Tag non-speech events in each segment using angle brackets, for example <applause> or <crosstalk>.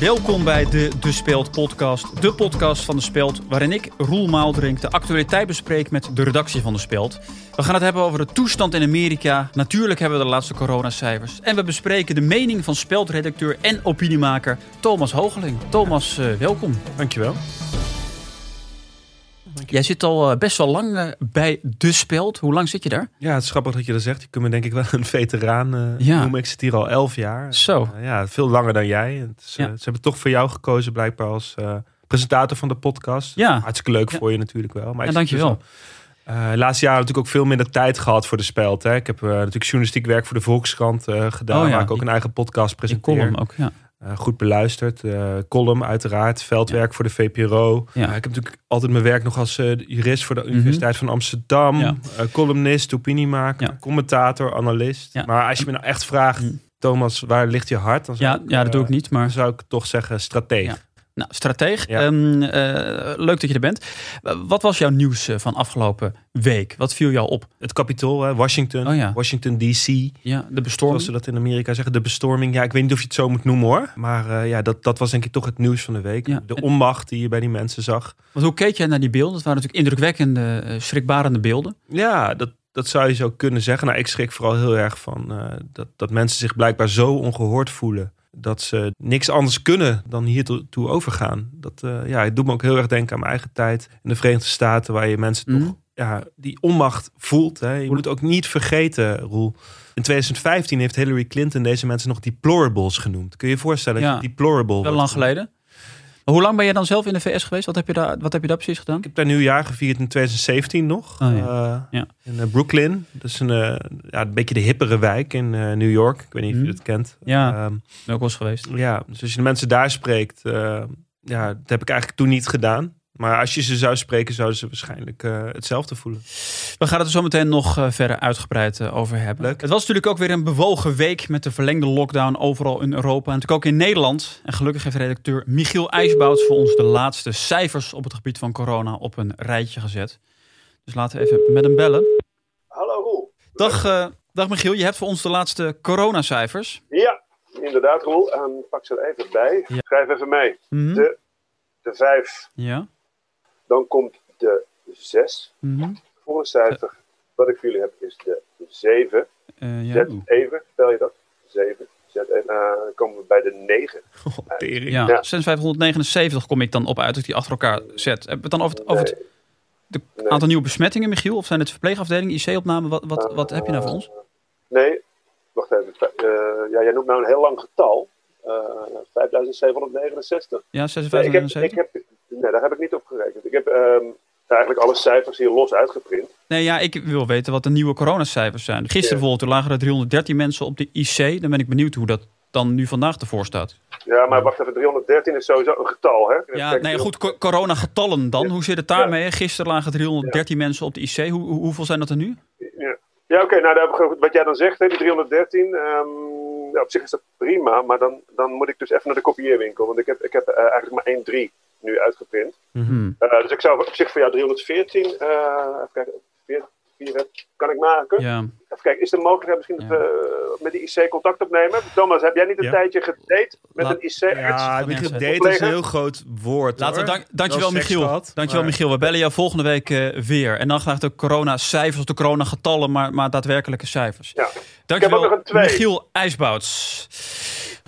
Welkom bij de De Speelt podcast. De podcast van De Speelt, waarin ik, Roel Maaldrink, de actualiteit bespreek met de redactie van De Speelt. We gaan het hebben over de toestand in Amerika. Natuurlijk hebben we de laatste coronacijfers. En we bespreken de mening van Speeltredacteur en opiniemaker Thomas Hogeling. Thomas, uh, welkom. Dankjewel. Jij zit al eh, best wel lang eh, bij De Speld. Hoe lang zit je daar? Ja, het is grappig dat je dat zegt. Je kunt me denk ik wel een veteraan uh, ja. noemen. Ik zit hier al elf jaar. Zo. ja, veel langer dan jij. Het is, Ze hebben toch voor jou gekozen blijkbaar als presentator van de podcast. Ja. Hartstikke leuk voor je natuurlijk wel. Maar ja, dankjewel. Dus uh, laatste jaar natuurlijk ook veel minder tijd gehad voor de speld. Hè. Ik heb natuurlijk journalistiek werk voor de Volkskrant gedaan. Oh, waar ik ook een eigen podcast presenteer. column ook, ja. Uh, goed beluisterd. Uh, column uiteraard. Veldwerk voor de VPRO. Ja. Uh, ik heb natuurlijk altijd mijn werk nog als jurist voor de mhm. Universiteit van Amsterdam. Ja. columnist, opiniemaker, commentator, analist. Maar als je me nou echt vraagt, mhm. Thomas, waar ligt je hart? Dan ja, ja, dat doe ik niet. Maar... Dan zou ik toch zeggen strateeg. Nou, strateeg. Ehm, eh, leuk dat je er bent. Wat was jouw nieuws eh, van afgelopen week? Wat viel jou op? Het kapitool, Washington. Oh, ja. Washington DC. Ja, de bestorming. Zoals ze dat in Amerika zeggen. De bestorming. Ja, ik weet niet of je het zo moet noemen hoor. Maar uh, ja, dat, dat was denk ik toch het nieuws van de week. Ja. De onmacht die je bij die mensen zag. Want hoe keek jij naar die beelden? Dat waren natuurlijk indrukwekkende, schrikbarende beelden. Ja, dat, dat zou je zo kunnen zeggen. Nou, ik schrik vooral heel erg van dat, dat mensen zich blijkbaar zo ongehoord voelen dat ze niks anders kunnen dan hier toe overgaan. Dat uh, ja, het doet me ook heel erg denken aan mijn eigen tijd in de Verenigde Staten, waar je mensen toch mhm. ja, die onmacht voelt. Hè. Je moet ook niet vergeten, Roel. In 2015 heeft Hillary Clinton deze mensen nog deplorables genoemd. Kun je je voorstellen? Ja, deplorable. Wel lang geleden. Hoe lang ben je dan zelf in de VS geweest? Wat heb je daar, wat heb je daar precies gedaan? Ik heb daar nieuwjaar gevierd in 2017 nog. Oh, ja. Uh, ja. In uh, Brooklyn. Dat is een, uh, ja, een beetje de hippere wijk in New York. Ik weet niet of je het mhm. kent. Ja, um, ben ook wel eens geweest. Ja, dus als je de mensen daar spreekt... ja, dat heb ik eigenlijk toen niet gedaan. Maar als je ze zou spreken, zouden ze waarschijnlijk uh, hetzelfde voelen. We gaan het er zo meteen nog uh, verder uitgebreid uh, over hebben. Leuk. Het was natuurlijk ook weer een bewogen week met de verlengde lockdown overal in Europa. En natuurlijk ook in Nederland. En gelukkig heeft redacteur Michiel IJsbouts voor ons de laatste cijfers op het gebied van corona op een rijtje gezet. Dus laten we even met hem bellen. Hallo Roel. Dag, dag Michiel, je hebt voor ons de laatste coronacijfers. Ja, inderdaad Roel. Um, pak ze er even bij. Ja. Schrijf even mee. Mm De, de vijf. Ja. Dan komt de 6. Mm -hmm. Volgende cijfer wat ik voor jullie heb is de 7. Uh, ja. Zet even, spel je dat? 7. Zet even. Uh, dan komen we bij de 9. <laughs> Oh, ja, ja. 6579 kom ik dan op uit als ik die achter elkaar zet. Hebben we het dan over het, over het de nee. aantal nieuwe besmettingen, Michiel? Of zijn het verpleegafdelingen, IC-opname? Wat, wat, uh, wat heb je nou voor ons? Nee, wacht even. Uh, ja, jij noemt nou een heel lang getal. 5769. Ja, 5679. Nee, ik heb, ik heb, nee, daar heb ik niet op gerekend. Ik heb um, eigenlijk alle cijfers hier los uitgeprint. Nee, ja, ik wil weten wat de nieuwe coronacijfers zijn. Gisteren bijvoorbeeld lagen er 313 mensen op de IC. Dan ben ik benieuwd hoe dat dan nu vandaag ervoor staat. Ja, maar wacht even, 313 is sowieso een getal, hè? Ja, nee, goed, co coronagetallen dan. Ja. Hoe zit het daarmee? Ja. Gisteren lagen 313 ja. mensen op de IC. Hoe, hoeveel zijn dat er nu? Ja, ja oké, okay, nou, wat jij dan zegt, hè, die 313... Um, op zich is dat prima, maar dan, dan moet ik dus even naar de kopieerwinkel. Want ik heb, ik heb uh, eigenlijk maar 1 3 nu uitgeprint. Mm -hmm. uh, dus ik zou op zich voor jou 314, uh, even kijken, 4, 4, kan ik maken? Ja. Even kijken, is er mogelijkheid misschien ja. dat we met die IC contact opnemen? Thomas, heb jij niet een ja. tijdje gedate met een IC-arts? Ja, ja gedate is een heel groot woord. Laten we dank, dankjewel Michiel. Dankjewel maar... Michiel. We bellen jou volgende week weer. En dan graag de corona-cijfers, de corona-getallen, maar, maar daadwerkelijke cijfers. Ja. Dankjewel Michiel IJsbouts.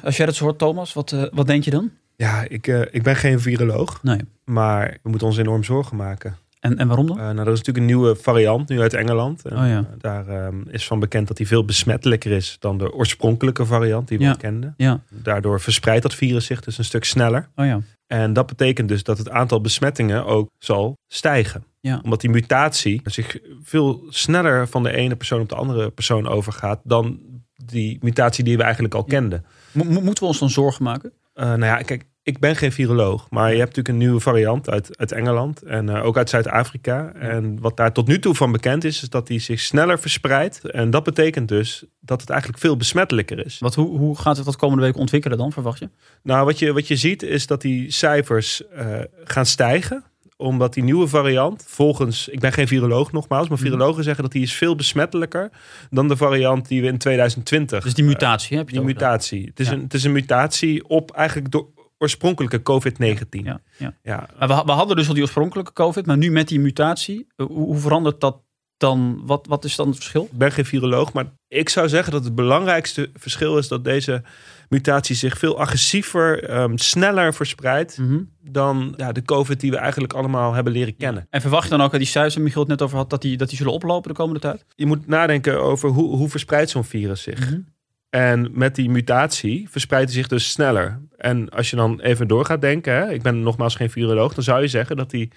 Als jij dat zo hoort, Thomas, wat, uh, wat denk je dan? Ja, ik, uh, ik ben geen viroloog. Nee. Maar we moeten ons enorm zorgen maken. En, en waarom dan? Uh, nou, dat is natuurlijk een nieuwe variant nu uit Engeland. En, oh, ja. daar um, is van bekend dat die veel besmettelijker is dan de oorspronkelijke variant die we ja. kenden. Ja. Daardoor verspreidt dat virus zich dus een stuk sneller. Oh, ja. En dat betekent dus dat het aantal besmettingen ook zal stijgen. Ja. Omdat die mutatie zich veel sneller van de ene persoon op de andere persoon overgaat dan die mutatie die we eigenlijk al kenden. Mo moeten we ons dan zorgen maken? Uh, nou ja, kijk, ik ben geen viroloog, maar je hebt natuurlijk een nieuwe variant uit, uit Engeland en uh, ook uit Zuid-Afrika. En wat daar tot nu toe van bekend is, is dat die zich sneller verspreidt. En dat betekent dus dat het eigenlijk veel besmettelijker is. Wat, hoe, hoe gaat het dat komende week ontwikkelen dan, verwacht je? Nou, wat je, wat je ziet is dat die cijfers uh, gaan stijgen omdat die nieuwe variant, volgens, ik ben geen viroloog nogmaals, maar virologen zeggen dat die is veel besmettelijker dan de variant die we in 2020. Dus die mutatie, heb je Die mutatie. Het is, ja. een, het is een mutatie op eigenlijk door oorspronkelijke COVID-19. Ja, ja. Ja, Maar we, we hadden dus al die oorspronkelijke COVID, maar nu met die mutatie, eh, hoe, hoe verandert dat dan? Wat, wat is dan het verschil? Ik ben geen viroloog, maar ik zou zeggen dat het belangrijkste verschil is dat deze mutatie zich veel agressiever, ehm, sneller verspreidt dan ja, de COVID die we eigenlijk allemaal hebben leren kennen. En verwacht je dan ook dat die cijfers waar Michiel het net over had, dat die, dat die zullen oplopen de komende tijd? Je moet nadenken over hoe, hoe verspreidt zo'n virus zich. Mhm. En met die mutatie verspreidt hij zich dus sneller. En als je dan even door gaat denken, hè, ik ben nogmaals geen viroloog, dan zou je zeggen dat die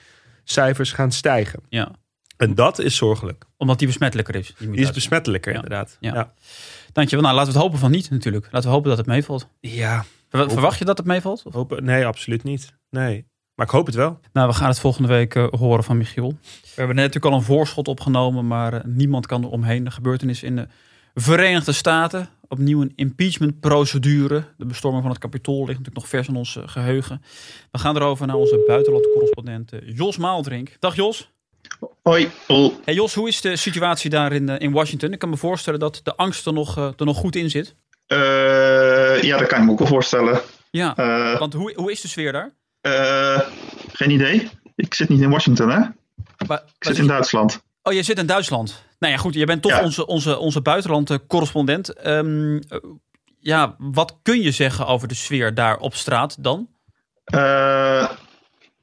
cijfers gaan stijgen. Ja, En dat is zorgelijk. omdat die besmettelijker is. Die Die is besmettelijker, Ja. inderdaad. Ja. Ja. Dankjewel. Nou, laten we het hopen van niet natuurlijk. Laten we hopen dat het meevalt. ja. Ver- Verwacht je dat het meevalt? Of- Hopen, nee, absoluut niet. Nee. Maar ik hoop het wel. Nou, we gaan het volgende week eh, horen van Michiel. We hebben net natuurlijk al een voorschot opgenomen, maar eh, niemand kan er omheen. De gebeurtenis in de Verenigde Staten. Opnieuw een impeachment-procedure. De bestorming van het Capitool ligt natuurlijk nog vers in ons eh, geheugen. We gaan erover naar onze buitenlandcorrespondent eh, Jos Maaldrink. Dag Jos. Hoi. Hey Jos, hoe is de situatie daar in, eh, in Washington? Ik kan me voorstellen dat de angst er nog, eh, er nog goed in zit. Eh, ja, dat kan ik me ook wel voorstellen. Ja, Eh, want hoe, hoe is de sfeer daar? eh, geen idee. Ik zit niet in Washington, hè? Ik Waar- waar zit in Duitsland. Oh, je zit in Duitsland. Nou ja, goed. Je bent toch Ja. onze, onze, onze buitenland-correspondent. Ehm, eh, ja, wat kun je zeggen over de sfeer daar op straat dan?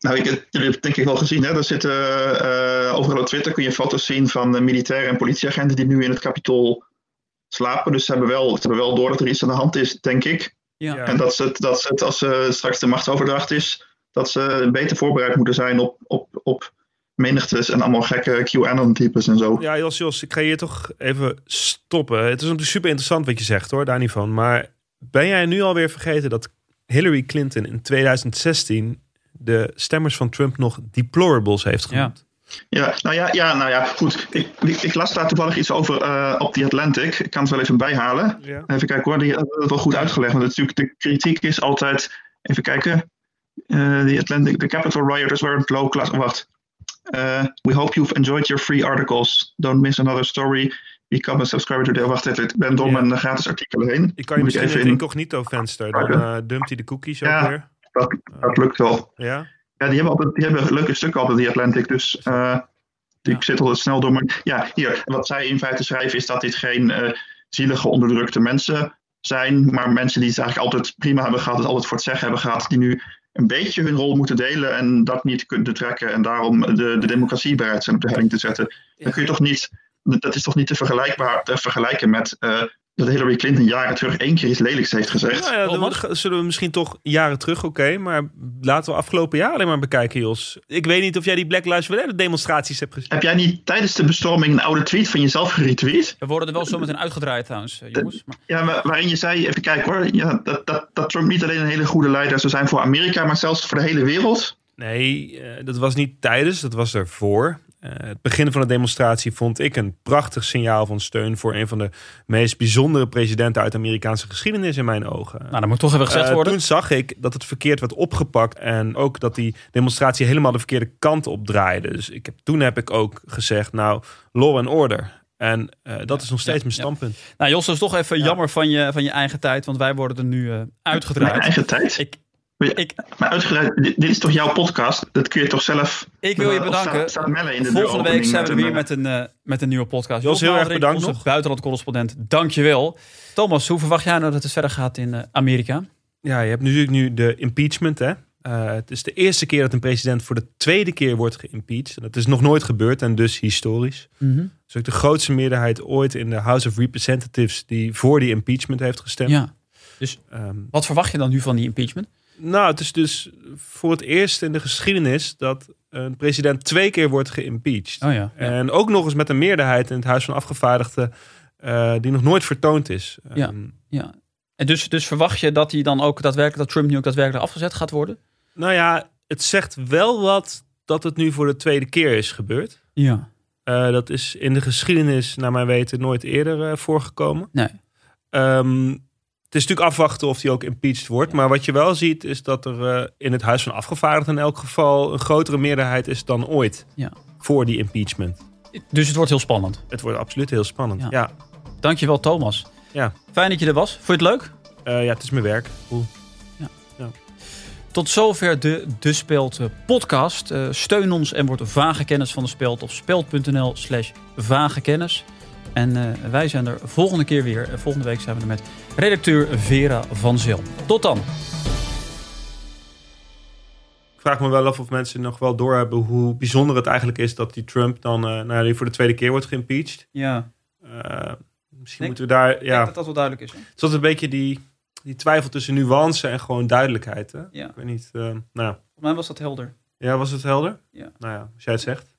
Nou, ik, jullie hebben het denk ik wel gezien, hè? Er zitten eh, overal op Twitter kun je foto's zien van de militairen en politieagenten die nu in het kapitool slapen. Dus ze hebben wel, ze hebben wel door dat er iets aan de hand is, denk ik. Ja. En dat ze, het, dat ze het, als eh, straks de machtsoverdracht is, dat ze beter voorbereid moeten zijn op, op, op menigtes en allemaal gekke QAnon-types en zo. Ja, Jos, Jos, ik ga hier toch even stoppen. Het is natuurlijk super interessant wat je zegt hoor, daar niet van. Maar ben jij nu alweer vergeten dat Hillary Clinton in 2016 de stemmers van Trump nog deplorables heeft genoemd? Ja, nou ja, ja, nou ja goed. Ik, ik, ik las daar toevallig iets over eh, op The Atlantic. Ik kan het wel even bijhalen. Ja. Even kijken hoor, die hebben het wel goed uitgelegd. Want natuurlijk, de kritiek is altijd. Even kijken. Eh the Atlantic, the Capitol rioters were low class. Wacht. Eh, we hope you've enjoyed your free articles. Don't miss another story. Become a subscriber today. Wacht even, ik ben door Ja. mijn eh, gratis artikelen heen. Ik kan je Moet misschien in even het in. incognito venster, dan eh, dumpt hij de cookies ook Ja. weer. Dat, dat lukt wel. Ja? Ja, die hebben, altijd, die hebben leuke stukken altijd, die Atlantic. Dus eh, Ja. ik zit altijd snel door. Maar ja, hier, wat zij in feite schrijven is dat dit geen eh, zielige, onderdrukte mensen zijn. Maar mensen die het eigenlijk altijd prima hebben gehad, het altijd voor het zeggen hebben gehad. Die nu een beetje hun rol moeten delen en dat niet kunnen trekken. En daarom de, de democratie bereid zijn op de helling te zetten. Dan kun je toch niet, dat is toch niet te, vergelijkbaar, te vergelijken met eh, dat Hillary Clinton jaren terug één keer iets lelijks heeft gezegd. Nou ja, dan zullen we misschien toch jaren terug, oké. maar laten we afgelopen jaar alleen maar bekijken, Jos. Ik weet niet of jij die Black Lives Matter demonstraties hebt gezien. Heb jij niet tijdens de bestorming een oude tweet van jezelf geretweet? We worden er wel zo meteen uitgedraaid trouwens, eh, jongens. Maar, Ja, maar waarin je zei, even kijken hoor, ja, dat, dat, dat Trump niet alleen een hele goede leider zou zijn voor Amerika, maar zelfs voor de hele wereld. Nee, eh, dat was niet tijdens, dat was ervoor. Eh, het begin van de demonstratie vond ik een prachtig signaal van steun voor een van de meest bijzondere presidenten uit de Amerikaanse geschiedenis in mijn ogen. nou, dat moet toch even gezegd Eh, worden. toen zag ik dat het verkeerd werd opgepakt en ook dat die demonstratie helemaal de verkeerde kant op draaide. Dus ik heb, toen heb ik ook gezegd, nou, law and order. En eh, dat is nog steeds ja, mijn ja. standpunt. Nou, Jos, dat is toch even jammer van je, van je eigen tijd, want wij worden er nu eh, Mijn uitgedraaid. eigen tijd. Ik, ik, Maar uitgebreid, dit, dit is toch jouw podcast? Dat kun je toch zelf... ik wil je Of bedanken. Staat, staat Melle in de Volgende week zijn we er weer met een, eh, met een nieuwe podcast. Jos, heel erg bedankt onze nog. buitenlandcorrespondent. Dankjewel. Thomas, hoe verwacht jij nou dat het verder gaat in eh, Amerika? Ja, je hebt natuurlijk nu de impeachment. Hè? Eh, het is de eerste keer dat een president voor de tweede keer wordt geïmpeached. Dat is nog nooit gebeurd en dus historisch. Het is ook de grootste meerderheid ooit in de House of Representatives die voor die impeachment heeft gestemd. Ja. Ehm, Wat verwacht je dan nu van die impeachment? Nou, het is dus voor het eerst in de geschiedenis dat een president twee keer wordt geïmpeached. Oh ja. ja. En ook nog eens met een meerderheid in het Huis van Afgevaardigden eh, die nog nooit vertoond is. Ja. Ehm, ja. En dus, dus verwacht je dat hij dan ook daadwerkelijk, dat Trump nu ook daadwerkelijk afgezet gaat worden? nou ja, het zegt wel wat dat het nu voor de tweede keer is gebeurd. Ja. Eh, dat is in de geschiedenis, naar mijn weten, nooit eerder eh, voorgekomen. Nee. Ehm, het is natuurlijk afwachten of hij ook impeached wordt. Maar wat je wel ziet, is dat er eh, in het Huis van Afgevaardigden in elk geval een grotere meerderheid is dan ooit Ja. voor die impeachment. Dus het wordt heel spannend. Het wordt absoluut heel spannend. Ja. Ja, Dankjewel, Thomas. Ja. Fijn dat je er was. Vond je het leuk? Eh, ja het is mijn werk. Cool. Tot zover de De Speld eh, podcast. Uh, steun ons en word vage kennis van de Speld op speld.nl slash vage kennis. En uh, wij zijn er volgende keer weer. Volgende week zijn we er met redacteur Vera van Zel. Tot dan. Ik vraag me wel af of mensen nog wel doorhebben hoe bijzonder het eigenlijk is dat die Trump dan uh, nou, die voor de tweede keer wordt geïmpeached. Ja. misschien moeten we daar. Ja, dat dat wel duidelijk is. Hè? Het is een beetje die, die twijfel tussen nuance en gewoon duidelijkheid. Hè? Ja. Ik weet niet. Nou. Volgens mij was dat helder. Ja, was het helder? Ja. Nou ja, als jij het zegt.